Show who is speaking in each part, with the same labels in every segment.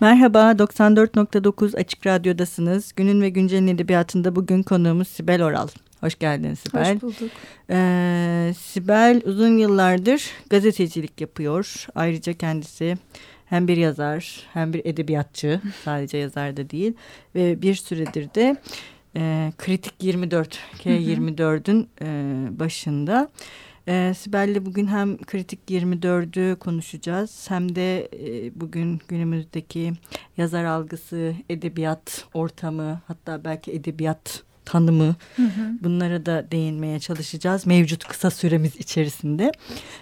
Speaker 1: Merhaba, 94.9 Açık Radyo'dasınız. Günün ve Güncel'in edebiyatında bugün konuğumuz Sibel Oral. Hoş geldin Sibel.
Speaker 2: Hoş bulduk.
Speaker 1: Ee, Sibel uzun yıllardır gazetecilik yapıyor. Ayrıca kendisi hem bir yazar hem bir edebiyatçı. Sadece yazar da değil. Ve bir süredir de e, Kritik 24, K24'ün e, başında. E, Sibel'le bugün hem Kritik 24'ü konuşacağız hem de e, bugün günümüzdeki yazar algısı, edebiyat ortamı hatta belki edebiyat tanımı hı hı. bunlara da değinmeye çalışacağız mevcut kısa süremiz içerisinde.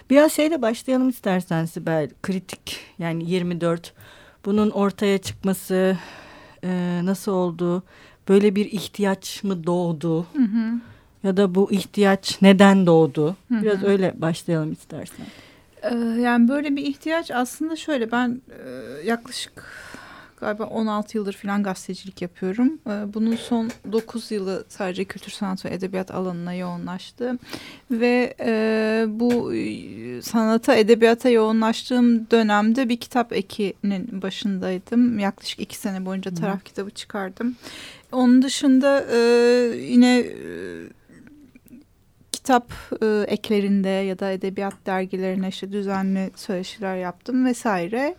Speaker 1: Biraz şeyle başlayalım istersen Sibel. Kritik yani 24 bunun ortaya çıkması e, nasıl oldu? Böyle bir ihtiyaç mı doğdu? Hı hı ya da bu ihtiyaç neden doğdu? Biraz Hı -hı. öyle başlayalım istersen.
Speaker 2: Ee, yani böyle bir ihtiyaç aslında şöyle ben e, yaklaşık galiba 16 yıldır falan gazetecilik yapıyorum. Ee, bunun son 9 yılı sadece kültür sanat ve edebiyat alanına yoğunlaştı. Ve e, bu e, sanata, edebiyata yoğunlaştığım dönemde bir kitap ekinin başındaydım. Yaklaşık iki sene boyunca taraf Hı. kitabı çıkardım. Onun dışında e, yine... E, kitap e, eklerinde ya da edebiyat dergilerine işte düzenli söyleşiler yaptım vesaire.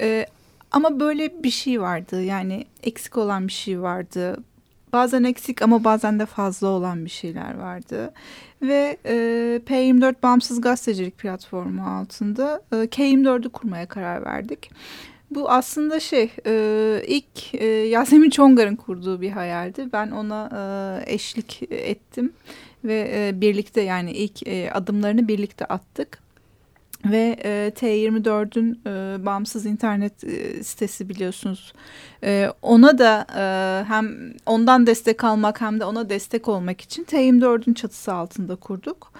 Speaker 2: E, ama böyle bir şey vardı yani eksik olan bir şey vardı. Bazen eksik ama bazen de fazla olan bir şeyler vardı. Ve e, P24 Bağımsız Gazetecilik platformu altında e, K24'ü kurmaya karar verdik. Bu aslında şey e, ilk e, Yasemin Çongar'ın kurduğu bir hayaldi. Ben ona e, eşlik ettim ve e, birlikte yani ilk e, adımlarını birlikte attık. Ve e, T24'ün e, bağımsız internet e, sitesi biliyorsunuz. E, ona da e, hem ondan destek almak hem de ona destek olmak için T24'ün çatısı altında kurduk.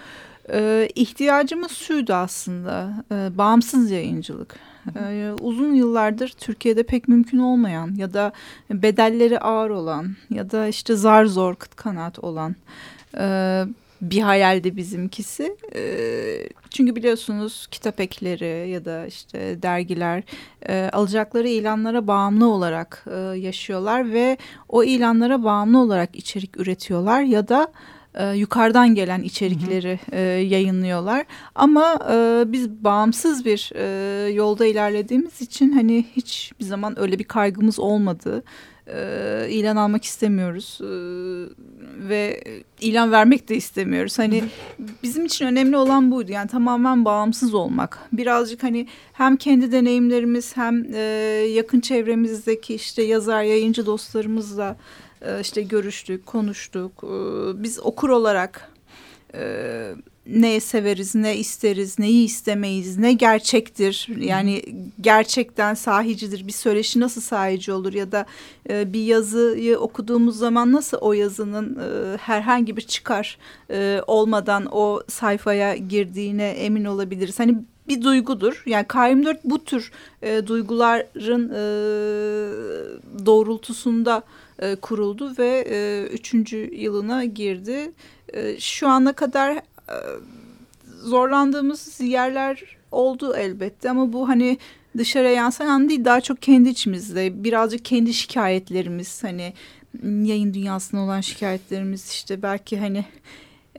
Speaker 2: E, ihtiyacımız şuydu aslında e, bağımsız yayıncılık. Ee, uzun yıllardır Türkiye'de pek mümkün olmayan ya da bedelleri ağır olan ya da işte zar zor kıt kanaat olan e, bir hayaldi bizimkisi. E, çünkü biliyorsunuz kitap ekleri ya da işte dergiler e, alacakları ilanlara bağımlı olarak yaşıyorlar ve o ilanlara bağımlı olarak içerik üretiyorlar ya da e, yukarıdan gelen içerikleri hı hı. E, yayınlıyorlar. Ama e, biz bağımsız bir e, yolda ilerlediğimiz için hani hiçbir zaman öyle bir kaygımız olmadı. E, ilan almak istemiyoruz e, ve ilan vermek de istemiyoruz. Hani bizim için önemli olan buydu. Yani tamamen bağımsız olmak. Birazcık hani hem kendi deneyimlerimiz hem e, yakın çevremizdeki işte yazar yayıncı dostlarımızla e, işte görüştük, konuştuk. E, biz okur olarak e, neyi severiz, ne isteriz, neyi istemeyiz, ne gerçektir. Yani gerçekten sahicidir. Bir söyleşi nasıl sahici olur ya da bir yazıyı okuduğumuz zaman nasıl o yazının herhangi bir çıkar olmadan o sayfaya girdiğine emin olabiliriz. Hani bir duygudur. Yani K24 bu tür e, duyguların e, doğrultusunda e, kuruldu ve e, üçüncü yılına girdi. E, şu ana kadar e, zorlandığımız yerler oldu elbette ama bu hani dışarıya yansıyan değil daha çok kendi içimizde birazcık kendi şikayetlerimiz hani yayın dünyasında olan şikayetlerimiz işte belki hani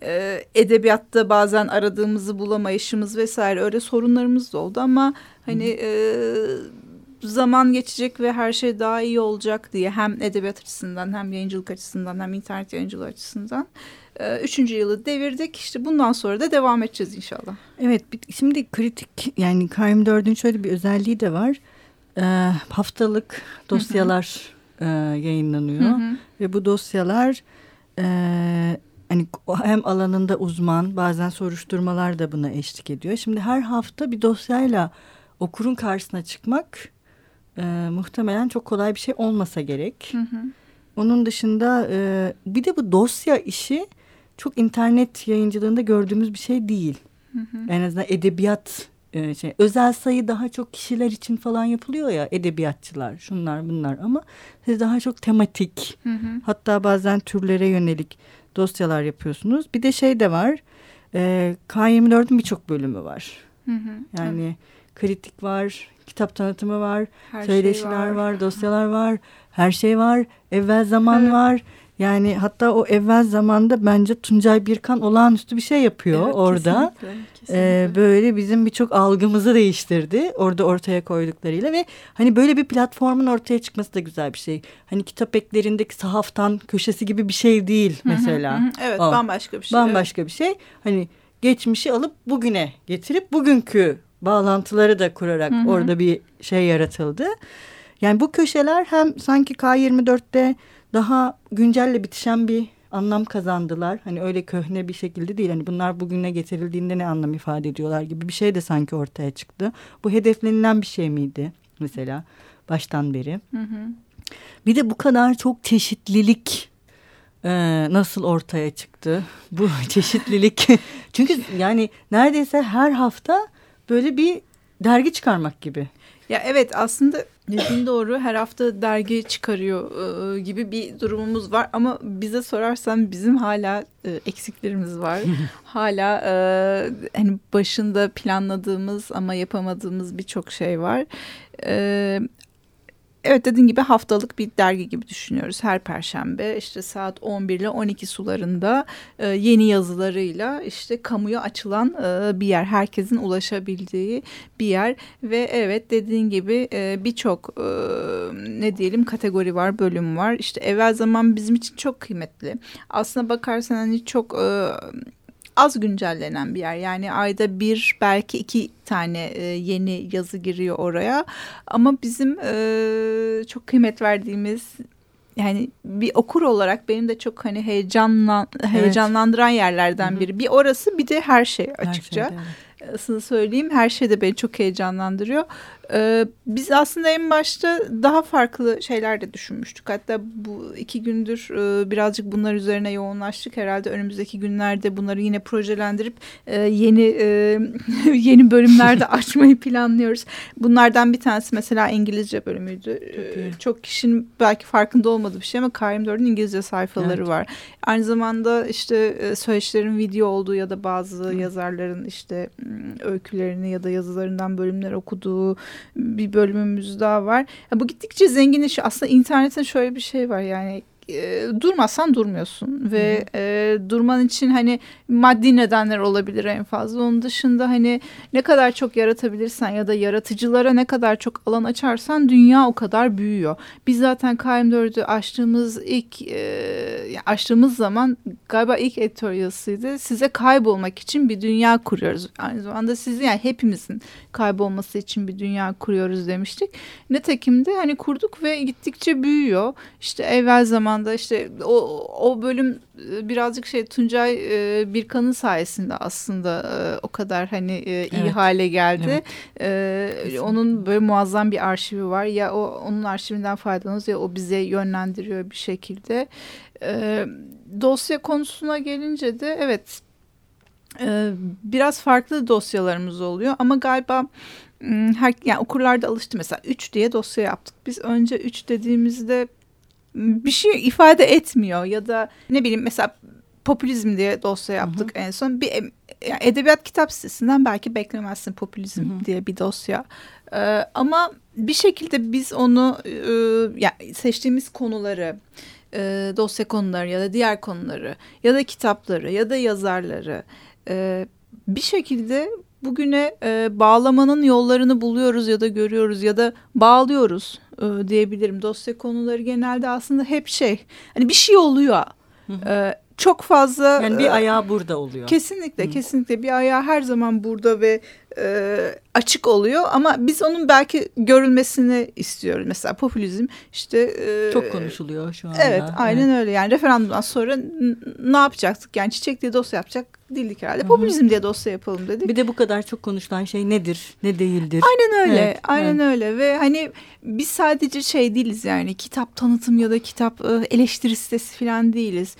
Speaker 2: e, edebiyatta bazen aradığımızı bulamayışımız vesaire öyle sorunlarımız da oldu ama hani e, zaman geçecek ve her şey daha iyi olacak diye hem edebiyat açısından hem yayıncılık açısından hem internet yayıncılığı açısından e, üçüncü yılı devirdik. İşte bundan sonra da devam edeceğiz inşallah.
Speaker 1: Evet şimdi kritik yani KM4'ün şöyle bir özelliği de var. E, haftalık dosyalar E, yayınlanıyor hı hı. ve bu dosyalar e, hani hem alanında uzman bazen soruşturmalar da buna eşlik ediyor. Şimdi her hafta bir dosyayla okurun karşısına çıkmak e, muhtemelen çok kolay bir şey olmasa gerek. Hı hı. Onun dışında e, bir de bu dosya işi çok internet yayıncılığında gördüğümüz bir şey değil. Hı hı. En azından edebiyat e, şey özel sayı daha çok kişiler için falan yapılıyor ya edebiyatçılar şunlar bunlar ama siz daha çok tematik hı hı. hatta bazen türlere yönelik dosyalar yapıyorsunuz. Bir de şey de var e, K24'ün birçok bölümü var. Hı hı. Yani evet. kritik var, Kitap tanıtımı var, her söyleşiler şey var. var, dosyalar var, her şey var. Evvel zaman evet. var. Yani hatta o evvel zamanda bence Tuncay Birkan olağanüstü bir şey yapıyor evet, orada. Kesinlikle, kesinlikle. Ee, böyle bizim birçok algımızı değiştirdi orada ortaya koyduklarıyla ve hani böyle bir platformun ortaya çıkması da güzel bir şey. Hani kitap eklerindeki sahaftan köşesi gibi bir şey değil mesela.
Speaker 2: Hı hı, Evet o. bambaşka bir şey.
Speaker 1: Bambaşka evet. bir şey. Hani geçmişi alıp bugüne getirip bugünkü bağlantıları da kurarak hı hı. orada bir şey yaratıldı. Yani bu köşeler hem sanki K24'te daha güncelle bitişen bir anlam kazandılar. Hani öyle köhne bir şekilde değil. Hani bunlar bugüne getirildiğinde ne anlam ifade ediyorlar gibi bir şey de sanki ortaya çıktı. Bu hedeflenilen bir şey miydi mesela baştan beri? Hı hı. Bir de bu kadar çok çeşitlilik e, nasıl ortaya çıktı? Bu çeşitlilik çünkü yani neredeyse her hafta böyle bir dergi çıkarmak gibi.
Speaker 2: Ya evet aslında dediğin doğru her hafta dergi çıkarıyor e, gibi bir durumumuz var ama bize sorarsan bizim hala e, eksiklerimiz var. hala e, hani başında planladığımız ama yapamadığımız birçok şey var. E, Evet dediğin gibi haftalık bir dergi gibi düşünüyoruz. Her perşembe işte saat 11 ile 12 sularında e, yeni yazılarıyla işte kamuya açılan e, bir yer. Herkesin ulaşabildiği bir yer ve evet dediğin gibi e, birçok e, ne diyelim kategori var, bölüm var. İşte evvel zaman bizim için çok kıymetli. Aslına bakarsan hani çok... E, az güncellenen bir yer. Yani ayda bir belki iki tane e, yeni yazı giriyor oraya. Ama bizim e, çok kıymet verdiğimiz yani bir okur olarak benim de çok hani heyecanlan heyecanlandıran yerlerden biri. Bir orası bir de her şey açıkça. Her şeyde, evet. söyleyeyim her şey de beni çok heyecanlandırıyor. Ee, biz aslında en başta daha farklı şeyler de düşünmüştük. Hatta bu iki gündür e, birazcık bunlar üzerine yoğunlaştık. Herhalde önümüzdeki günlerde bunları yine projelendirip e, yeni e, yeni bölümlerde açmayı planlıyoruz. Bunlardan bir tanesi mesela İngilizce bölümüydü. Çok, Çok kişinin belki farkında olmadığı bir şey ama KM4'ün İngilizce sayfaları evet. var. Aynı zamanda işte söyleşilerin video olduğu ya da bazı Hı. yazarların işte öykülerini ya da yazılarından bölümler okuduğu bir bölümümüz daha var. Ya bu gittikçe zenginleşiyor. Aslında internette şöyle bir şey var yani e, durmazsan durmuyorsun ve e, durman için hani maddi nedenler olabilir en fazla. Onun dışında hani ne kadar çok yaratabilirsen ya da yaratıcılara ne kadar çok alan açarsan dünya o kadar büyüyor. Biz zaten KM4'ü açtığımız ilk e, açtığımız zaman galiba ilk editorialsıydı. Size kaybolmak için bir dünya kuruyoruz. Aynı zamanda sizi yani hepimizin kaybolması için bir dünya kuruyoruz demiştik. Netekim de hani kurduk ve gittikçe büyüyor. İşte evvel zamanda işte o, o bölüm e, birazcık şey Tuncay e, Birkan'ın sayesinde aslında e, o kadar hani e, iyi evet. hale geldi. Evet. E, onun böyle muazzam bir arşivi var. Ya o onun arşivinden faydalanıyoruz ya o bize yönlendiriyor bir şekilde. E, dosya konusuna gelince de evet e, biraz farklı dosyalarımız oluyor ama galiba her yani okurlar alıştı mesela 3 diye dosya yaptık. Biz önce 3 dediğimizde bir şey ifade etmiyor ya da ne bileyim mesela popülizm diye dosya yaptık hı hı. en son. Bir yani edebiyat kitap sitesinden belki beklemezsin popülizm hı hı. diye bir dosya. Ee, ama bir şekilde biz onu e, yani seçtiğimiz konuları e, dosya konuları ya da diğer konuları ya da kitapları ya da yazarları e, bir şekilde bugüne e, bağlamanın yollarını buluyoruz ya da görüyoruz ya da bağlıyoruz e, diyebilirim. Dosya konuları genelde aslında hep şey hani bir şey oluyor. Hı hı. E, çok fazla
Speaker 1: yani bir e, ayağı burada oluyor.
Speaker 2: Kesinlikle Hı. kesinlikle bir ayağı her zaman burada ve e, açık oluyor ama biz onun belki görülmesini istiyoruz. Mesela popülizm işte
Speaker 1: e, çok konuşuluyor şu anda.
Speaker 2: Evet, aynen evet. öyle. Yani referandumdan sonra ne yapacaktık? Yani çiçek diye dosya yapacak değildik herhalde. Hı -hı. Popülizm diye dosya yapalım dedik.
Speaker 1: Bir de bu kadar çok konuşulan şey nedir, ne değildir?
Speaker 2: Aynen öyle. Evet, aynen evet. öyle ve hani biz sadece şey değiliz yani kitap tanıtım ya da kitap e, eleştiri sitesi falan değiliz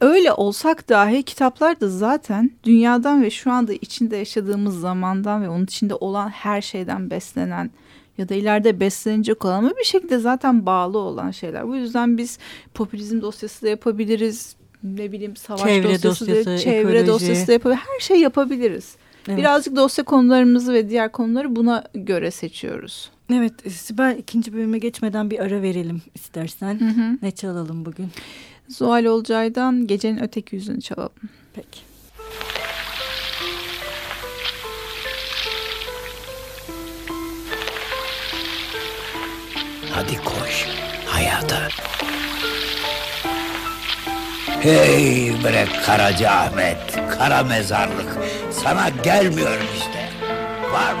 Speaker 2: Öyle olsak dahi kitaplar da zaten dünyadan ve şu anda içinde yaşadığımız zamandan ve onun içinde olan her şeyden beslenen ya da ileride beslenecek olan ama bir şekilde zaten bağlı olan şeyler. Bu yüzden biz popülizm dosyası da yapabiliriz. Ne bileyim savaş çevre dosyası, dosyası da, çevre ekoloji. dosyası da yapabiliriz. Her şey yapabiliriz. Evet. Birazcık dosya konularımızı ve diğer konuları buna göre seçiyoruz.
Speaker 1: Evet Sibel ikinci bölüme geçmeden bir ara verelim istersen. Hı hı. Ne çalalım bugün?
Speaker 2: Zuhal Olcay'dan Gecenin Öteki Yüzünü çalalım.
Speaker 1: Peki.
Speaker 3: Hadi koş hayata. Hey bre Karaca Ahmet, kara mezarlık. Sana gelmiyorum işte. Var mı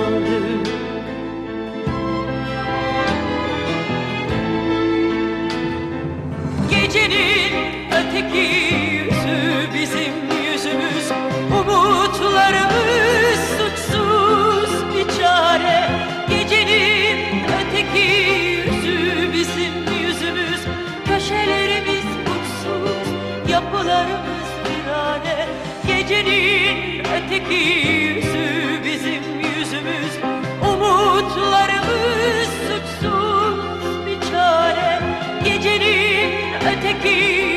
Speaker 3: Köşelerimiz
Speaker 4: mutsuz, yapılarımız bir virane Gecenin öteki yüzü bizim yüzümüz. Umutlarımız suçsuz bir çare. Gecenin öteki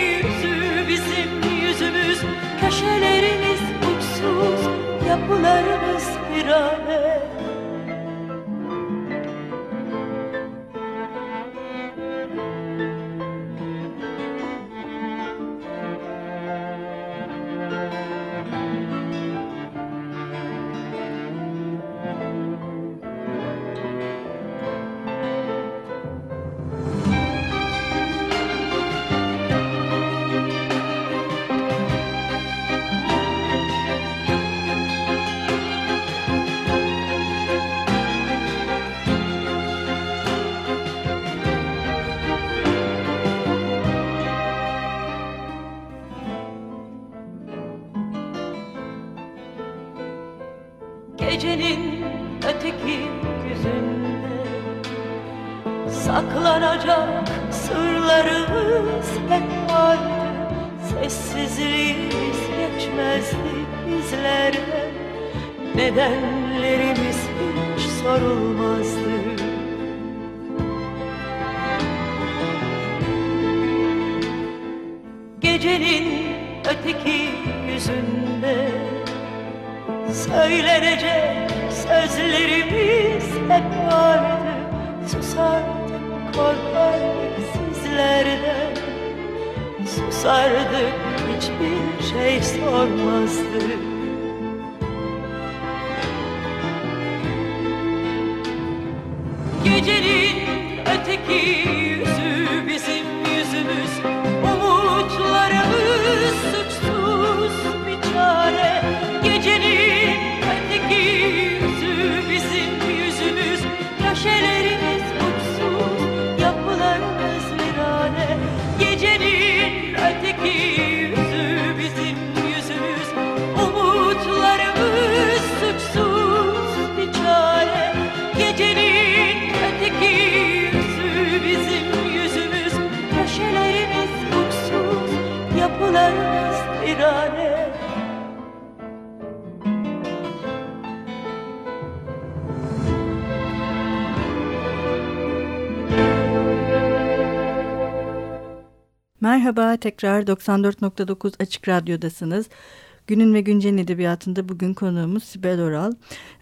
Speaker 4: Gecenin öteki yüzünde. Söylenecek sözlerimiz hep vardı Susardık korkardık sizlerden. Susardık hiçbir şey sormazdık Gecenin öteki
Speaker 1: Merhaba, tekrar 94.9 Açık Radyo'dasınız. Günün ve Güncel'in edebiyatında bugün konuğumuz Sibel Oral.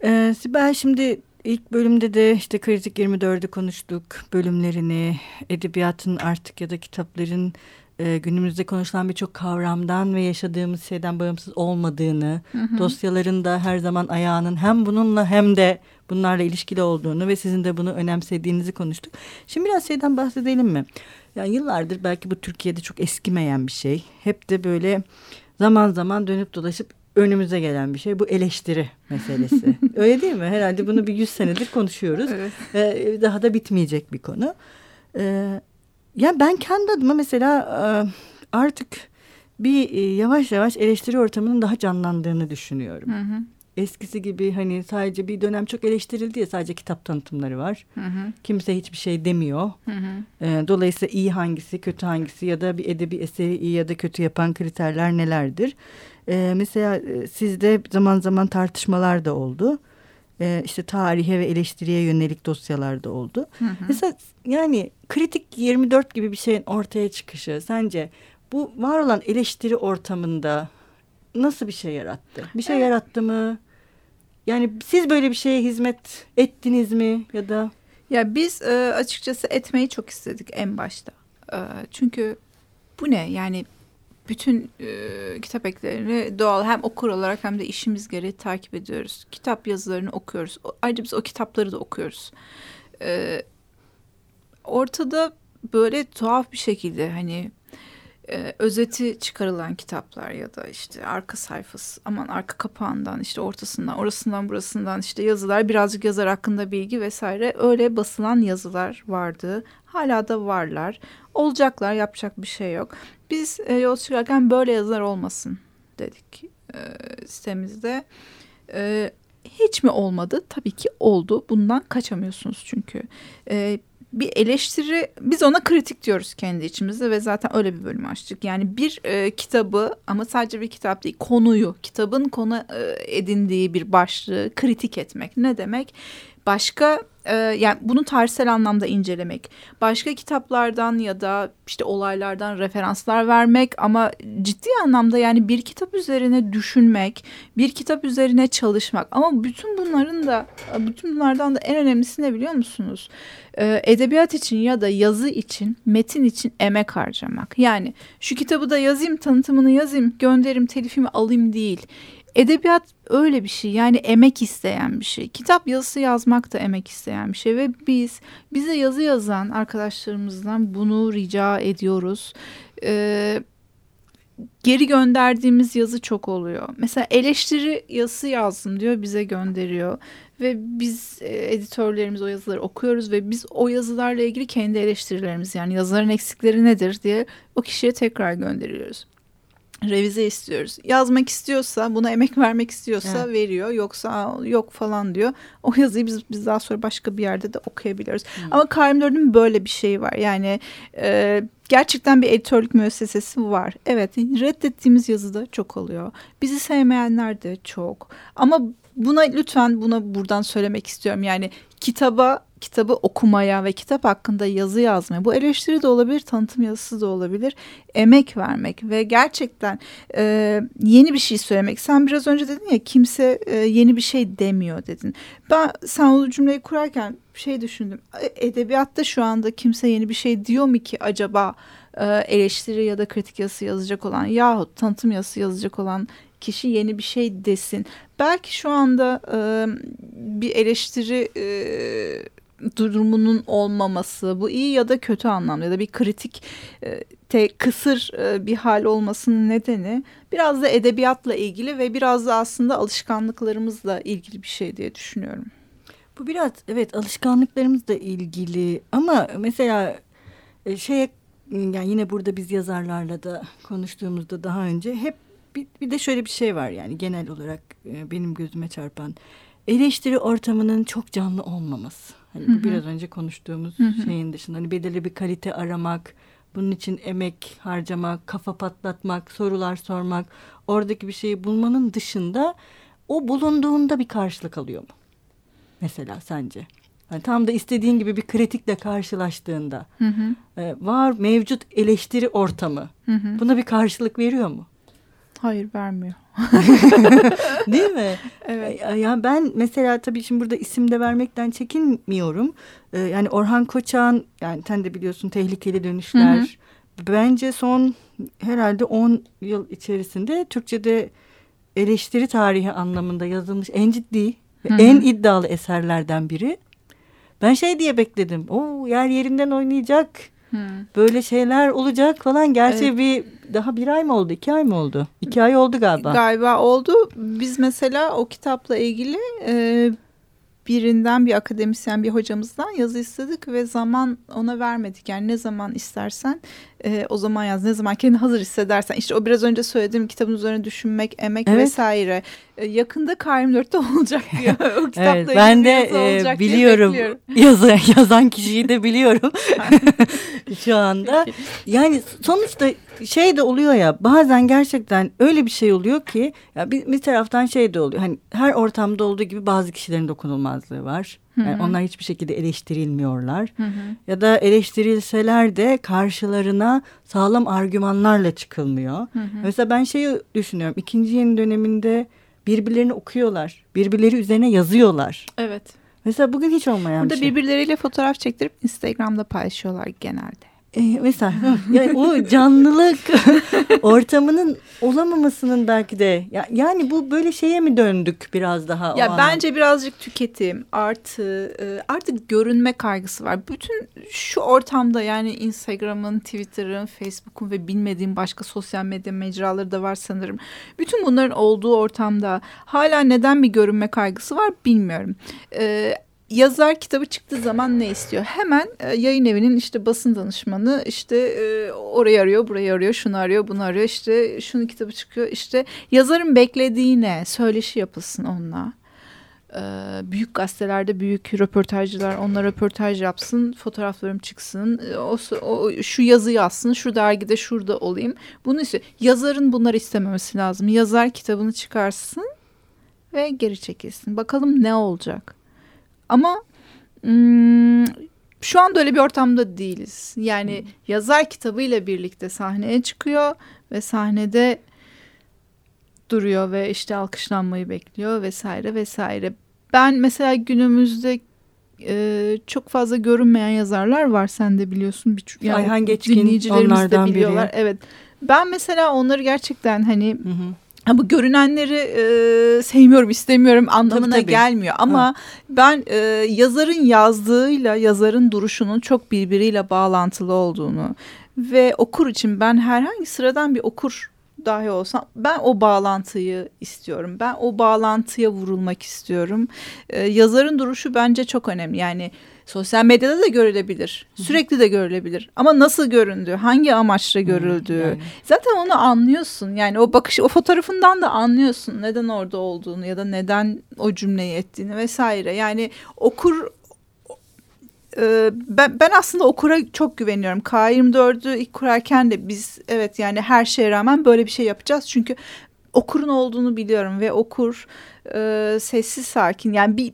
Speaker 1: Ee, Sibel şimdi ilk bölümde de işte Kritik 24'ü konuştuk. Bölümlerini, edebiyatın artık ya da kitapların e, günümüzde konuşulan birçok kavramdan ve yaşadığımız şeyden bağımsız olmadığını, dosyaların da her zaman ayağının hem bununla hem de bunlarla ilişkili olduğunu ve sizin de bunu önemsediğinizi konuştuk. Şimdi biraz şeyden bahsedelim mi? Yani yıllardır belki bu Türkiye'de çok eskimeyen bir şey. Hep de böyle zaman zaman dönüp dolaşıp önümüze gelen bir şey. Bu eleştiri meselesi. Öyle değil mi? Herhalde bunu bir yüz senedir konuşuyoruz.
Speaker 2: Evet.
Speaker 1: Ee, daha da bitmeyecek bir konu. Ee, ya ben kendi adıma mesela e, artık bir e, yavaş yavaş eleştiri ortamının daha canlandığını düşünüyorum.
Speaker 2: Hı hı.
Speaker 1: Eskisi gibi hani sadece bir dönem çok eleştirildi ya sadece kitap tanıtımları var.
Speaker 2: Hı hı.
Speaker 1: Kimse hiçbir şey demiyor.
Speaker 2: Hı hı.
Speaker 1: Ee, dolayısıyla iyi hangisi, kötü hangisi ya da bir edebi eseri iyi ya da kötü yapan kriterler nelerdir? Ee, mesela e, sizde zaman zaman tartışmalar da oldu. Ee, işte tarihe ve eleştiriye yönelik dosyalar da oldu.
Speaker 2: Hı hı.
Speaker 1: Mesela yani kritik 24 gibi bir şeyin ortaya çıkışı sence bu var olan eleştiri ortamında nasıl bir şey yarattı? Bir şey
Speaker 2: Evet.
Speaker 1: yarattı mı? Yani siz böyle bir şeye hizmet ettiniz mi ya da
Speaker 2: Ya biz e, açıkçası etmeyi çok istedik en başta. E, çünkü bu ne? Yani bütün e, kitap eklerini doğal hem okur olarak hem de işimiz gereği takip ediyoruz. Kitap yazılarını okuyoruz. Ayrıca biz o kitapları da okuyoruz. E, ortada böyle tuhaf bir şekilde hani e, özeti çıkarılan kitaplar ya da işte arka sayfası aman arka kapağından işte ortasından orasından burasından işte yazılar birazcık yazar hakkında bilgi vesaire öyle basılan yazılar vardı. Hala da varlar. Olacaklar yapacak bir şey yok. Biz e, yol çıkarken böyle yazılar olmasın dedik e, sitemizde. E, hiç mi olmadı? Tabii ki oldu. Bundan kaçamıyorsunuz çünkü. E, bir eleştiri biz ona kritik diyoruz kendi içimizde ve zaten öyle bir bölüm açtık. Yani bir e, kitabı ama sadece bir kitap değil konuyu kitabın konu e, edindiği bir başlığı kritik etmek ne demek? Başka e, yani bunu tarihsel anlamda incelemek, başka kitaplardan ya da işte olaylardan referanslar vermek ama ciddi anlamda yani bir kitap üzerine düşünmek, bir kitap üzerine çalışmak ama bütün bunların da bütün bunlardan da en önemlisi ne biliyor musunuz? Ee, edebiyat için ya da yazı için, metin için emek harcamak. Yani şu kitabı da yazayım, tanıtımını yazayım, gönderim, telifimi alayım değil. Edebiyat öyle bir şey yani emek isteyen bir şey. Kitap yazısı yazmak da emek isteyen bir şey ve biz bize yazı yazan arkadaşlarımızdan bunu rica ediyoruz. Ee, geri gönderdiğimiz yazı çok oluyor. Mesela eleştiri yazısı yazdım diyor bize gönderiyor. Ve biz e, editörlerimiz o yazıları okuyoruz ve biz o yazılarla ilgili kendi eleştirilerimiz yani yazıların eksikleri nedir diye o kişiye tekrar gönderiyoruz. Revize istiyoruz. Yazmak istiyorsa, buna emek vermek istiyorsa
Speaker 1: Evet.
Speaker 2: veriyor. Yoksa "Aa, yok falan diyor. O yazıyı biz, biz daha sonra başka bir yerde de okuyabiliyoruz. Ama K24'ün böyle bir şeyi var. Yani e, gerçekten bir editörlük müessesesi var. Evet reddettiğimiz yazı da çok oluyor. Bizi sevmeyenler de çok. Ama buna lütfen buna buradan söylemek istiyorum. Yani kitaba kitabı okumaya ve kitap hakkında yazı yazmaya. Bu eleştiri de olabilir tanıtım yazısı da olabilir. Emek vermek ve gerçekten e, yeni bir şey söylemek. Sen biraz önce dedin ya kimse e, yeni bir şey demiyor dedin. Ben sen o cümleyi kurarken şey düşündüm. E, edebiyatta şu anda kimse yeni bir şey diyor mu ki acaba e, eleştiri ya da kritik yazısı yazacak olan yahut tanıtım yazısı yazacak olan kişi yeni bir şey desin. Belki şu anda e, bir eleştiri e, durumunun olmaması bu iyi ya da kötü anlamda ya da bir kritik e, te, kısır e, bir hal olmasının nedeni biraz da edebiyatla ilgili ve biraz da aslında alışkanlıklarımızla ilgili bir şey diye düşünüyorum.
Speaker 1: Bu biraz evet alışkanlıklarımızla ilgili ama mesela e, şeye yani yine burada biz yazarlarla da konuştuğumuzda daha önce hep bir, bir de şöyle bir şey var yani genel olarak e, benim gözüme çarpan eleştiri ortamının çok canlı olmaması. Hani bu biraz önce konuştuğumuz
Speaker 2: Hı hı.
Speaker 1: şeyin dışında hani belirli bir kalite aramak, bunun için emek harcamak, kafa patlatmak, sorular sormak, oradaki bir şeyi bulmanın dışında o bulunduğunda bir karşılık alıyor mu? Mesela sence? Hani tam da istediğin gibi bir kritikle karşılaştığında
Speaker 2: Hı hı.
Speaker 1: e, var mevcut eleştiri ortamı
Speaker 2: Hı hı.
Speaker 1: buna bir karşılık veriyor mu?
Speaker 2: Hayır vermiyor.
Speaker 1: Değil mi?
Speaker 2: Evet.
Speaker 1: Ya- Ya ben mesela tabii şimdi burada isim de vermekten çekinmiyorum. Ee, Yani Orhan Koçak'ın yani sen de biliyorsun tehlikeli dönüşler.
Speaker 2: Hı hı.
Speaker 1: Bence son herhalde 10 yıl içerisinde Türkçe'de eleştiri tarihi anlamında yazılmış en ciddi ve
Speaker 2: Hı hı.
Speaker 1: en iddialı eserlerden biri. Ben şey diye bekledim. O yer yerinden oynayacak.
Speaker 2: Hı.
Speaker 1: Böyle şeyler olacak falan. Gerçi
Speaker 2: Evet.
Speaker 1: bir daha bir ay mı oldu? iki ay mı oldu? İki ay oldu galiba.
Speaker 2: Galiba oldu. Biz mesela o kitapla ilgili e, birinden bir akademisyen bir hocamızdan yazı istedik ve zaman ona vermedik. Yani ne zaman istersen e, o zaman yaz. Ne zaman kendini hazır hissedersen. İşte o biraz önce söylediğim kitabın üzerine düşünmek, emek
Speaker 1: Evet.
Speaker 2: vesaire. E, yakında KM4'te olacak diyor. o kitapla
Speaker 1: Evet, ben de
Speaker 2: yazı
Speaker 1: e, biliyorum
Speaker 2: bekliyorum.
Speaker 1: yazan, yazan kişiyi de biliyorum şu anda. Yani sonuçta şey de oluyor ya bazen gerçekten öyle bir şey oluyor ki ya bir, bir taraftan şey de oluyor. Hani her ortamda olduğu gibi bazı kişilerin dokunulmazlığı var. Yani
Speaker 2: Hı
Speaker 1: onlar hiçbir şekilde eleştirilmiyorlar.
Speaker 2: Hı hı.
Speaker 1: Ya da eleştirilseler de karşılarına sağlam argümanlarla çıkılmıyor.
Speaker 2: Hı hı.
Speaker 1: Mesela ben şeyi düşünüyorum. İkinci yeni döneminde birbirlerini okuyorlar. Birbirleri üzerine yazıyorlar.
Speaker 2: Evet.
Speaker 1: Mesela bugün hiç olmayan
Speaker 2: Burada
Speaker 1: bir şey.
Speaker 2: birbirleriyle fotoğraf çektirip Instagram'da paylaşıyorlar genelde.
Speaker 1: Ee, mesela yani o canlılık ortamının olamamasının belki de ya, yani bu böyle şeye mi döndük biraz daha?
Speaker 2: Ya bence birazcık tüketim artı e, artık görünme kaygısı var. Bütün şu ortamda yani Instagram'ın, Twitter'ın, Facebook'un ve bilmediğim başka sosyal medya mecraları da var sanırım. Bütün bunların olduğu ortamda hala neden bir görünme kaygısı var bilmiyorum. E, yazar kitabı çıktığı zaman ne istiyor? Hemen e, yayın evinin işte basın danışmanı işte e, orayı arıyor, burayı arıyor, şunu arıyor, bunu arıyor. İşte şunun kitabı çıkıyor. İşte yazarın beklediği ne? Söyleşi yapılsın onunla. Ee, büyük gazetelerde büyük röportajcılar onunla röportaj yapsın, fotoğraflarım çıksın, e, o, o şu yazı yazsın, şu dergide şurada olayım. Bunu istiyor. Yazarın bunları istememesi lazım. Yazar kitabını çıkarsın ve geri çekilsin. Bakalım ne olacak. Ama hmm, şu anda öyle bir ortamda değiliz. Yani yazar kitabıyla birlikte sahneye çıkıyor ve sahnede duruyor ve işte alkışlanmayı bekliyor vesaire vesaire. Ben mesela günümüzde e, çok fazla görünmeyen yazarlar var sen de biliyorsun. Bir, yani
Speaker 1: Ayhan Geçkin
Speaker 2: dinleyicilerimiz de
Speaker 1: onlardan biri.
Speaker 2: biliyorlar. Evet. Ben mesela onları gerçekten hani
Speaker 1: Hı hı.
Speaker 2: Ha, bu görünenleri e, sevmiyorum istemiyorum anlamına
Speaker 1: Tabii, tabii.
Speaker 2: gelmiyor ama ben e, yazarın yazdığıyla yazarın duruşunun çok birbiriyle bağlantılı olduğunu ve okur için ben herhangi sıradan bir okur dahi olsam ben o bağlantıyı istiyorum. Ben o bağlantıya vurulmak istiyorum. E, yazarın duruşu bence çok önemli. Yani sosyal medyada da görülebilir. Sürekli de görülebilir. Ama nasıl göründüğü, hangi amaçla görüldüğü.
Speaker 1: yani.
Speaker 2: Zaten onu anlıyorsun. Yani o bakış, o fotoğrafından da anlıyorsun neden orada olduğunu ya da neden o cümleyi ettiğini vesaire. Yani okur e, ben, ben aslında okura çok güveniyorum. K24'ü ilk kurarken de biz evet yani her şeye rağmen böyle bir şey yapacağız. Çünkü okurun olduğunu biliyorum ve okur e, sessiz sakin yani bir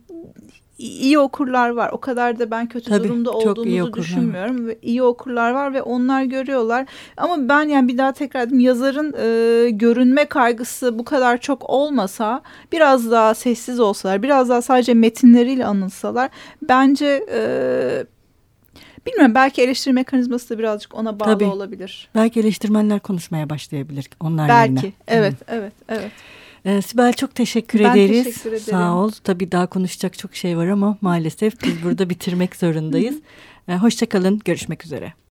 Speaker 2: iyi okurlar var. O kadar da ben kötü
Speaker 1: Tabii,
Speaker 2: durumda olduğumuzu düşünmüyorum. Ve iyi okurlar var ve onlar görüyorlar. Ama ben yani bir daha tekrar edeyim yazarın e, görünme kaygısı bu kadar çok olmasa biraz daha sessiz olsalar biraz daha sadece metinleriyle anılsalar bence e, bilmiyorum belki eleştiri mekanizması da birazcık ona bağlı
Speaker 1: Tabii.
Speaker 2: olabilir.
Speaker 1: Belki eleştirmenler konuşmaya başlayabilir onlar
Speaker 2: Belki
Speaker 1: yerine.
Speaker 2: evet evet evet.
Speaker 1: Ee, Sibel çok teşekkür
Speaker 2: Ben
Speaker 1: ederiz.
Speaker 2: teşekkür ederim.
Speaker 1: Sağ ol. Tabii daha konuşacak çok şey var ama maalesef biz burada bitirmek zorundayız. Ee, Hoşçakalın. Görüşmek üzere.